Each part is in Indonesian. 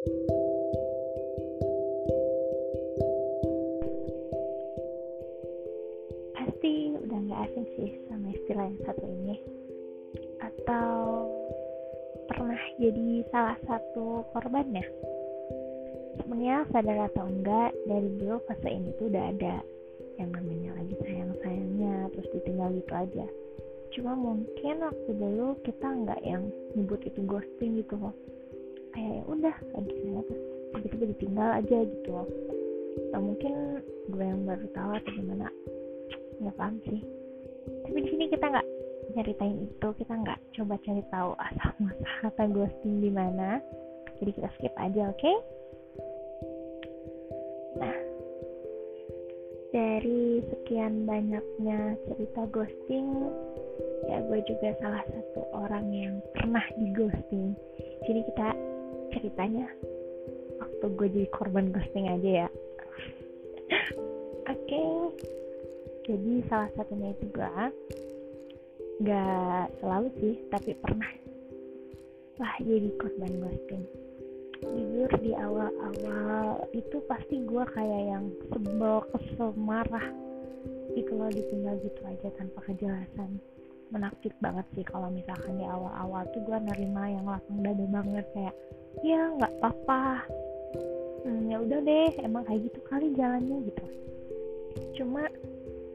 Pasti udah nggak asing sih sama istilah yang satu ini. Atau pernah jadi salah satu korbannya? Sebenarnya sadar atau enggak, dari dulu fase ini tuh udah ada yang namanya lagi sayang-sayangnya, terus ditinggal gitu aja. Cuma mungkin waktu dulu kita nggak yang nyebut itu ghosting gitu loh. Kayak ya udah lagi sayang terus tiba-tiba ditinggal aja gitu loh. Atau mungkin gue yang baru tahu atau gimana nggak paham sih. Tapi di sini kita nggak nyeritain itu, kita nggak coba cari tahu asal muasal kata ghosting di mana. Jadi kita skip aja, oke? Okay? Nah, dari sekian banyaknya cerita ghosting, ya gue juga salah satu orang yang pernah di ghosting. Jadi kita ceritanya. Waktu gue jadi korban ghosting aja ya. Oke, okay. jadi salah satunya itu gue nggak selalu sih, tapi pernah. Lah jadi korban ghosting. Jujur di awal-awal itu pasti gue kayak yang sebel kesel marah. Itu loh ditinggal gitu aja tanpa kejelasan. Menakjub banget sih kalau misalkan di awal-awal tuh gue nerima yang lapang dada banget kayak ya nggak apa-apa. Hmm, ya udah deh emang kayak gitu kali jalannya gitu. Cuma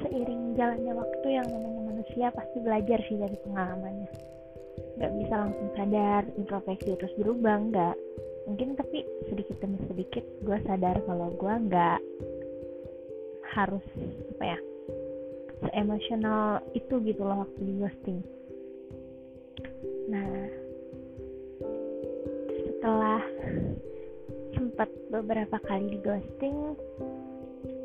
seiring jalannya waktu yang namanya manusia pasti belajar sih dari pengalamannya. Nggak bisa langsung sadar introspeksi terus berubah nggak. Mungkin tapi sedikit demi sedikit gue sadar kalau gue nggak harus apa ya seemosional itu gitu loh waktu di ghosting. Nah sempat beberapa kali di ghosting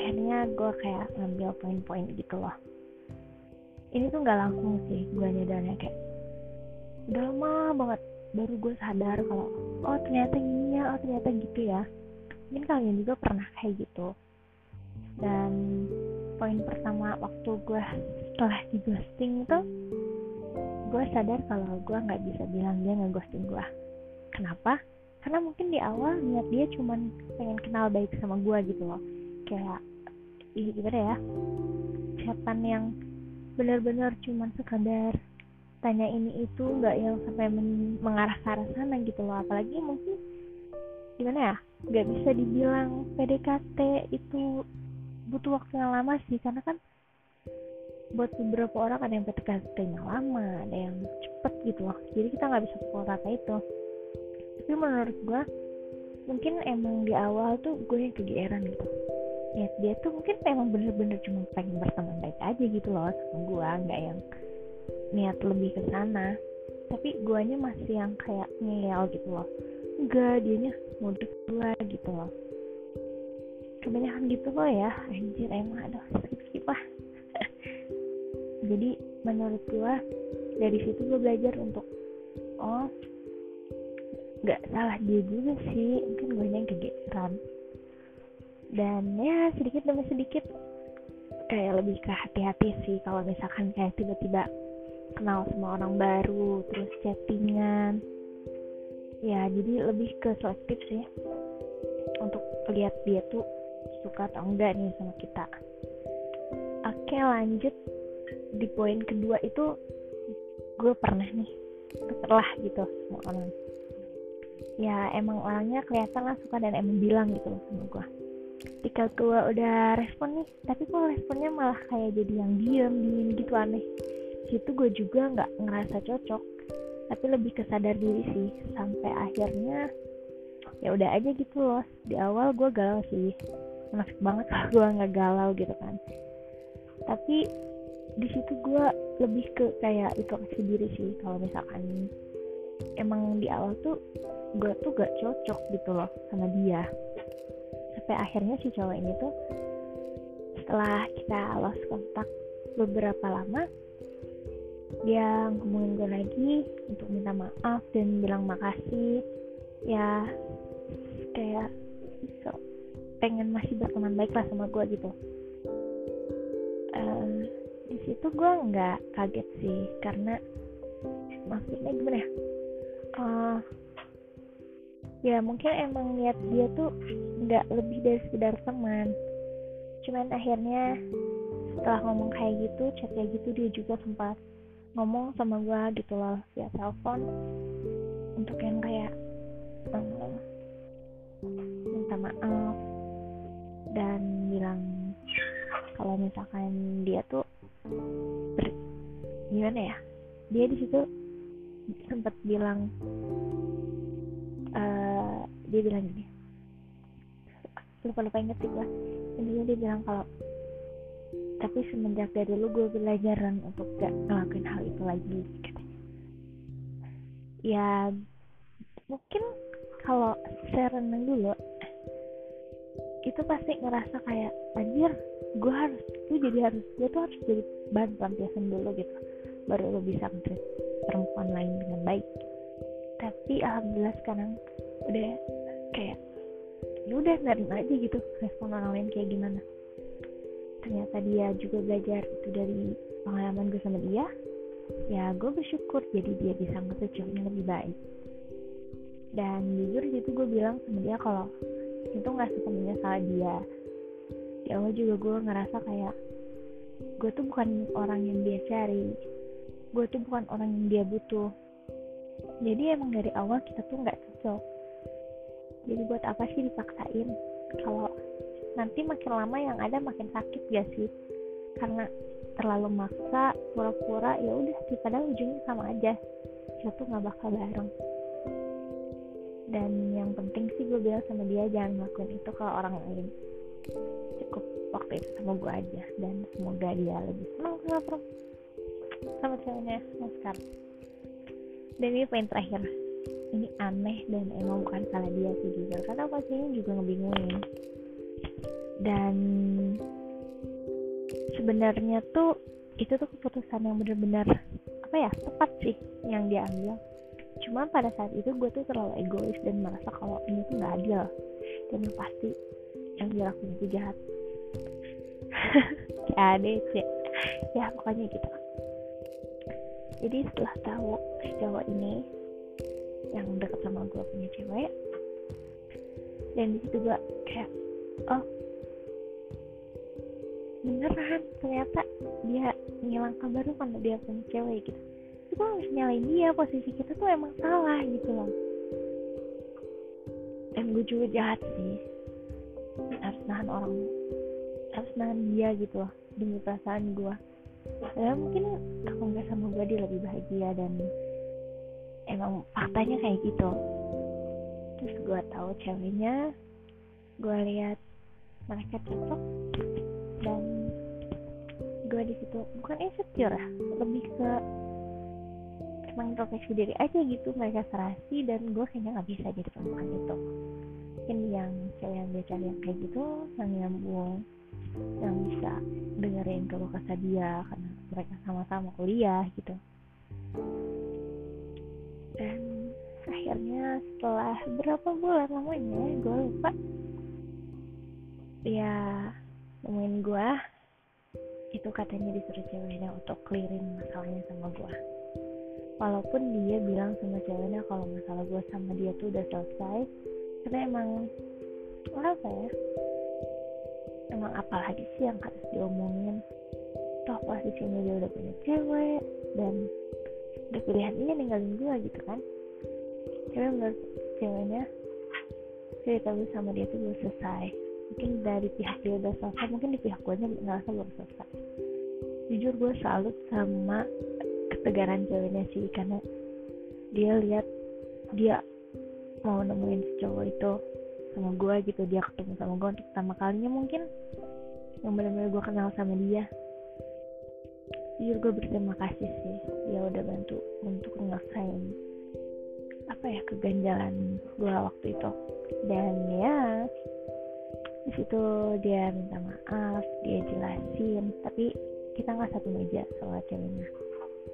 akhirnya gue kayak ngambil poin-poin gitu loh. Ini tuh nggak langsung sih gue nyadarnya kayak udah lama banget. Baru gue sadar kalau oh ternyata gini ya oh ternyata gitu ya. Mungkin kalian juga pernah kayak gitu. Dan poin pertama waktu gue setelah di ghosting itu gue sadar kalau gue nggak bisa bilang dia nggak ghosting gue kenapa karena mungkin di awal niat dia cuman pengen kenal baik sama gue gitu loh. Kayak ih gimana ya? Chatan yang benar-benar cuman sekadar tanya ini itu nggak yang sampai men mengarah ke arah sana gitu loh. Apalagi mungkin gimana ya? Nggak bisa dibilang PDKT itu butuh waktu yang lama sih. Karena kan buat beberapa orang ada yang PDKT-nya lama ada yang cepet gitu loh. Jadi kita nggak bisa pukul rata itu tapi menurut gue mungkin emang di awal tuh gue yang kegeeran gitu. Ya dia tuh mungkin emang bener-bener cuma pengen berteman baik aja gitu loh sama gue nggak yang niat lebih ke sana. Tapi guanya masih yang kayak ngeyel gitu loh. Enggak dianya mudik gua gitu loh. Kebanyakan gitu loh ya. Anjir emang aduh skip lah. Jadi menurut gua dari situ gue belajar untuk oh nggak salah dia juga sih mungkin gue yang kegeeran dan ya sedikit demi sedikit kayak lebih ke hati-hati sih kalau misalkan kayak tiba-tiba kenal sama orang baru terus chattingan. Ya jadi lebih ke selektif sih untuk lihat dia tuh suka atau enggak nih sama kita. Oke lanjut. Di poin kedua itu gue pernah nih setelah gitu sama orang ya emang orangnya kelihatan lah suka dan emang bilang gitu loh sama gue ketika gue udah respon nih tapi kok responnya malah kayak jadi yang diem diem gitu aneh. Situ gue juga nggak ngerasa cocok tapi lebih kesadar diri sih. Sampai akhirnya ya udah aja gitu loh. Di awal gue galau sih. Menafik banget kalau gue nggak galau gitu kan. Tapi di situ gue lebih ke kayak itu kasih diri sih. Kalau misalkan emang di awal tuh gue tuh gak cocok gitu loh sama dia. Sampai akhirnya si cowok ini tuh setelah kita lost kontak beberapa lama dia ngomongin gue lagi untuk minta maaf dan bilang makasih. Ya kayak so, pengen masih berteman baik lah sama gue gitu. Uh, di situ gue nggak kaget sih karena maksudnya gimana ya uh, ya mungkin emang niat dia tuh nggak lebih dari sekedar teman. Cuman akhirnya setelah ngomong kayak gitu chat kayak gitu dia juga sempat ngomong sama gue gitu loh via telepon untuk yang kayak um, minta maaf dan bilang kalau misalkan dia tuh ber, gimana ya? Dia di situ sempat bilang uh, dia bilang gini. Lupa lupa inget sih gue intinya dia bilang kalau tapi semenjak dari dulu gue belajar untuk gak ngelakuin hal itu lagi katanya. Ya mungkin kalau saya renang dulu itu pasti ngerasa kayak anjir gue harus gue jadi harus gue tuh harus jadi bahan pelampiasan dulu gitu. Baru lo bisa ngetrit perempuan lain dengan baik. Tapi alhamdulillah sekarang udah kayak ya udah nerima aja gitu respon orang lain kayak gimana. Ternyata dia juga belajar itu dari pengalaman gue sama dia. Ya gue bersyukur jadi dia bisa cowoknya lebih baik. Dan jujur itu gue bilang sama dia kalau itu nggak sepenuhnya salah dia. Ya Allah juga gue ngerasa kayak gue tuh bukan orang yang dia cari gue tuh bukan orang yang dia butuh. Jadi emang dari awal kita tuh nggak cocok. Jadi buat apa sih dipaksain? Kalau nanti makin lama yang ada makin sakit gak sih? Karena terlalu maksa pura-pura ya udah sih padahal ujungnya sama aja. Kita tuh nggak bakal bareng. Dan yang penting sih gue bilang sama dia jangan ngelakuin itu ke orang lain. Cukup waktu itu sama gue aja dan semoga dia lebih senang sama sama ceweknya Oscar. Dan ini poin terakhir. Ini aneh dan emang bukan salah dia sih jujur karena pastinya juga ngebingungin. Dan sebenarnya tuh itu tuh keputusan yang benar-benar apa ya tepat sih yang dia ambil. Cuma pada saat itu gue tuh terlalu egois dan merasa kalau ini tuh nggak adil. Dan pasti yang dia lakuin itu jahat. Ya deh ya pokoknya gitu jadi setelah tahu si cowok ini yang deket sama gue punya cewek dan di situ gue kayak oh beneran ternyata dia ngilang kabar tuh karena dia punya cewek gitu. Kita harus nyalain dia posisi kita tuh emang salah gitu loh. Dan gue juga jahat sih. Harus nahan orang harus nahan dia gitu loh demi perasaan gue ya mungkin aku nggak sama dia lebih bahagia dan emang faktanya kayak gitu. Terus gue tahu ceweknya gue lihat mereka cocok dan gue di situ bukan insecure ya lebih ke emang introspeksi diri aja gitu mereka serasi dan gue kayaknya nggak bisa jadi perempuan itu. Mungkin yang cewek yang cari yang kayak gitu yang nyambung yang bisa dengerin kalau kesah dia karena mereka sama-sama kuliah gitu. Dan akhirnya setelah berapa bulan lamanya gue lupa. Ya nemuin gue itu katanya disuruh ceweknya untuk clearin masalahnya sama gue walaupun dia bilang sama ceweknya kalau masalah gue sama dia tuh udah selesai karena emang apa ya emang apalagi sih yang harus diomongin? Toh posisinya dia udah punya cewek dan udah pilihan dia ninggalin gue gitu kan? Cewek menurut ceweknya cerita gue sama dia tuh belum selesai. Mungkin dari pihak dia udah selesai mungkin di pihak gue nya ngerasa belum selesai. Jujur gue salut sama ketegaran ceweknya sih karena dia lihat dia mau nemuin si cowok itu sama gue gitu dia ketemu sama gue untuk pertama kalinya mungkin. Yang benar-benar gue kenal sama dia. Jujur gue berterima kasih sih. Dia udah bantu untuk ngerasain apa ya keganjalan gue waktu itu. Dan ya di situ dia minta maaf dia jelasin. Tapi kita nggak satu meja soal ceweknya.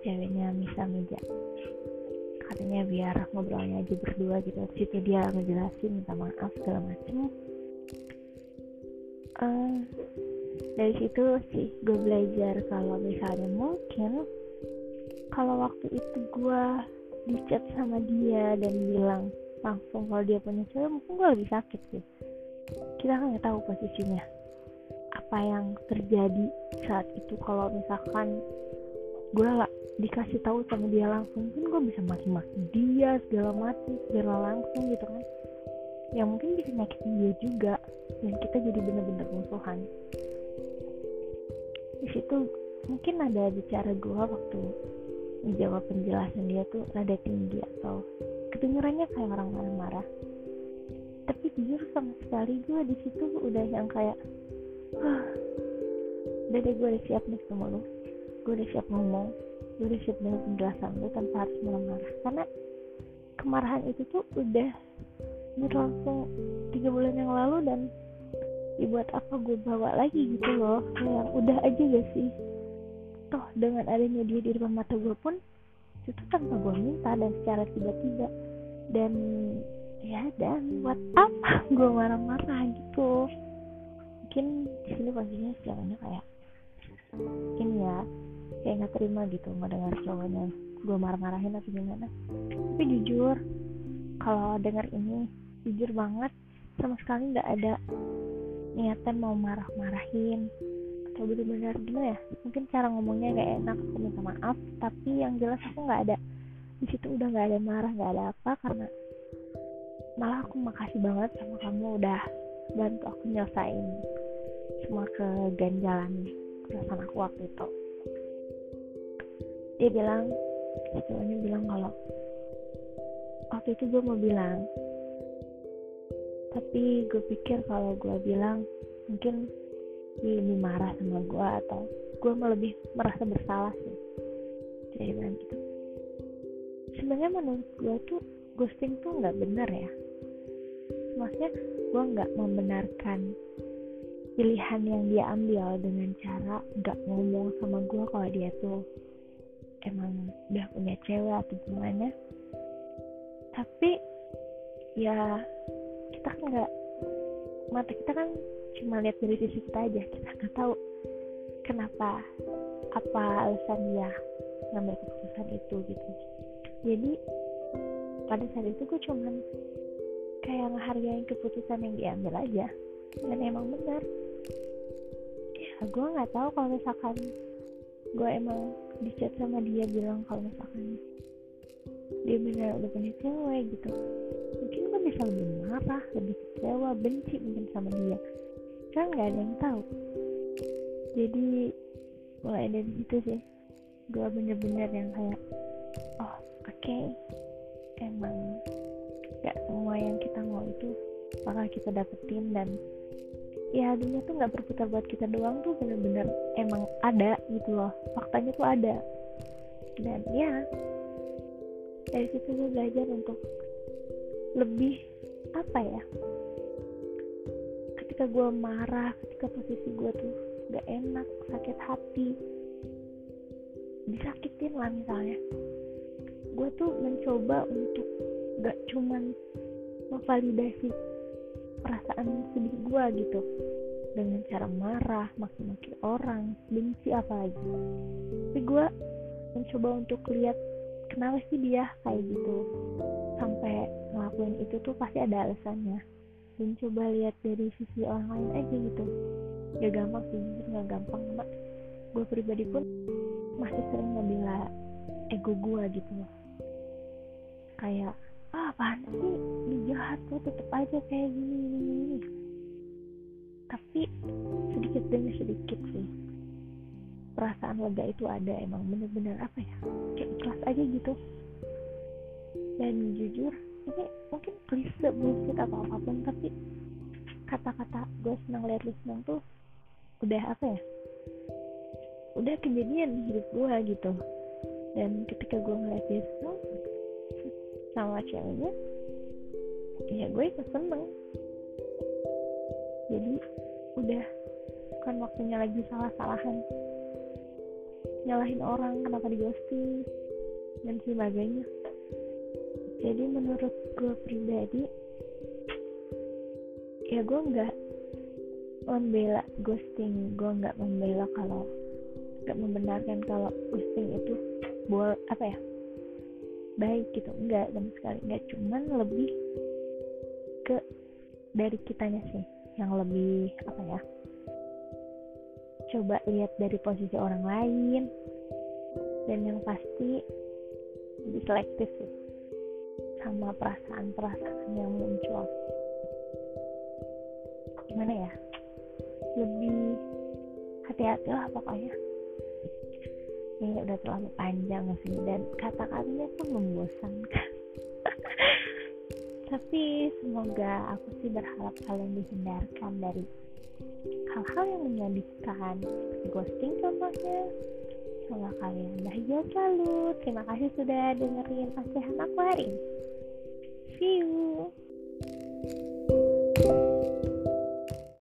Ceweknya bisa meja katanya biar ngobrolnya aja berdua gitu. Situ dia ngejelasin minta maaf segala macem. Uh, dari situ sih gue belajar kalau misalnya mungkin kalau waktu itu gue dicat sama dia dan bilang langsung kalau dia punya cewek mungkin gue lebih sakit sih. Kita kan nggak tahu posisinya. Apa yang terjadi saat itu kalau misalkan gue lah dikasih tahu sama dia langsung. Mungkin gue bisa maki-maki dia segala mati segala langsung gitu kan. Ya mungkin bisa nyakitin dia juga. Dan kita jadi bener-bener musuhan. Di situ mungkin ada bicara gue waktu menjawab penjelasan dia tuh rada tinggi atau kedengarannya kayak orang marah-marah. Tapi jujur sama sekali gue di situ udah yang kayak ah, udah deh gue udah siap nih sama lu gue udah siap ngomong. Gue udah siap dengan penjelasan lu tanpa harus marah-marah. Karena kemarahan itu tuh udah berlangsung tiga bulan yang lalu dan dibuat apa gue bawa lagi gitu loh? Kayak udah aja gak sih? Toh dengan adanya dia di depan mata gue pun itu tanpa gue minta dan secara tiba-tiba. Dan ya dan buat apa gue marah-marah gitu? Mungkin di sini posisinya jalannya kayak ini ya kayak nggak terima gitu dengar cowoknya gue marah-marahin atau gimana. Tapi jujur kalau dengar ini jujur banget sama sekali nggak ada niatan mau marah-marahin. Atau bener-bener gimana ya? Mungkin cara ngomongnya gak enak aku minta maaf. Tapi yang jelas aku nggak ada. Di situ udah nggak ada marah nggak ada apa karena malah aku makasih banget sama kamu udah bantu aku nyelesain semua keganjalan perasaan aku waktu itu dia bilang cowoknya bilang kalau waktu itu gue mau bilang. Tapi gue pikir kalau gue bilang mungkin dia lebih marah sama gue atau gue malah lebih merasa bersalah sih. Dia bilang gitu. Sebenarnya menurut gue tuh ghosting tuh nggak benar ya. Maksudnya gue nggak membenarkan pilihan yang dia ambil dengan cara nggak ngomong sama gue kalau dia tuh emang udah punya cewek atau gimana. Tapi ya kita kan nggak mata kita kan cuma lihat dari sisi kita aja. Kita nggak tahu kenapa apa alasan dia ngambil keputusan itu gitu. Jadi pada saat itu gue cuman kayak ngehargain keputusan yang diambil aja. Dan emang benar. Ya gue nggak tahu kalau misalkan gue emang dicat sama dia bilang kalau misalkan dia benar udah punya cewek gitu. Mungkin gue bisa lebih marah lebih kecewa benci mungkin sama dia. Kan nggak ada yang tahu. Jadi mulai dari situ sih. Gue bener-bener yang kayak oh oke. Okay. emang gak semua yang kita mau itu bakal kita dapetin dan ya dunia tuh nggak berputar buat kita doang tuh bener-bener emang ada gitu loh. Faktanya tuh ada. Dan ya dari situ gue belajar untuk lebih apa ya ketika gue marah ketika posisi gue tuh gak enak sakit hati disakitin lah misalnya gue tuh mencoba untuk gak cuman memvalidasi perasaan sedih gue gitu. Dengan cara marah maki-maki orang benci apalagi. Tapi gue mencoba untuk lihat kenapa sih dia kayak gitu? Sampai ngelakuin itu tuh pasti ada alasannya. Dan coba lihat dari sisi orang lain aja gitu. Ya gampang sih nggak gampang. Mak gue pribadi pun masih sering ngebela ego gue gitu. Loh kayak ah apaan sih? Ini jahat tuh tetep aja kayak gini gini tapi sedikit demi sedikit sih perasaan lega itu ada emang bener-bener apa ya kayak ikhlas aja gitu. Dan jujur ini mungkin klise bullshit atau apa pun tapi kata-kata gue senang lihat lu senang tuh udah apa ya udah kejadian di hidup gue gitu. Dan ketika gue ngeliat dia senang sama ceweknya ya gue ikut seneng. Jadi udah bukan waktunya lagi salah-salahan. Nyalahin orang kenapa di ghosting dan sebagainya. Jadi menurut gue pribadi ya gue nggak membela ghosting. Gue nggak membela kalau nggak membenarkan kalau ghosting itu boleh apa ya baik gitu. Enggak sama sekali. Enggak cuman lebih ke dari kitanya sih yang lebih apa ya coba lihat dari posisi orang lain. Dan yang pasti lebih selektif sih sama perasaan-perasaan yang muncul. Gimana ya? Lebih hati-hati lah pokoknya ini udah terlalu panjang sih dan kata-katanya pun membosankan. Tapi semoga aku sih berharap kalian dihindarkan dari hal-hal yang menyedihkan ghosting contohnya. Semoga kalian bahagia selalu. Terima kasih sudah dengerin nasihat aku hari ini. See you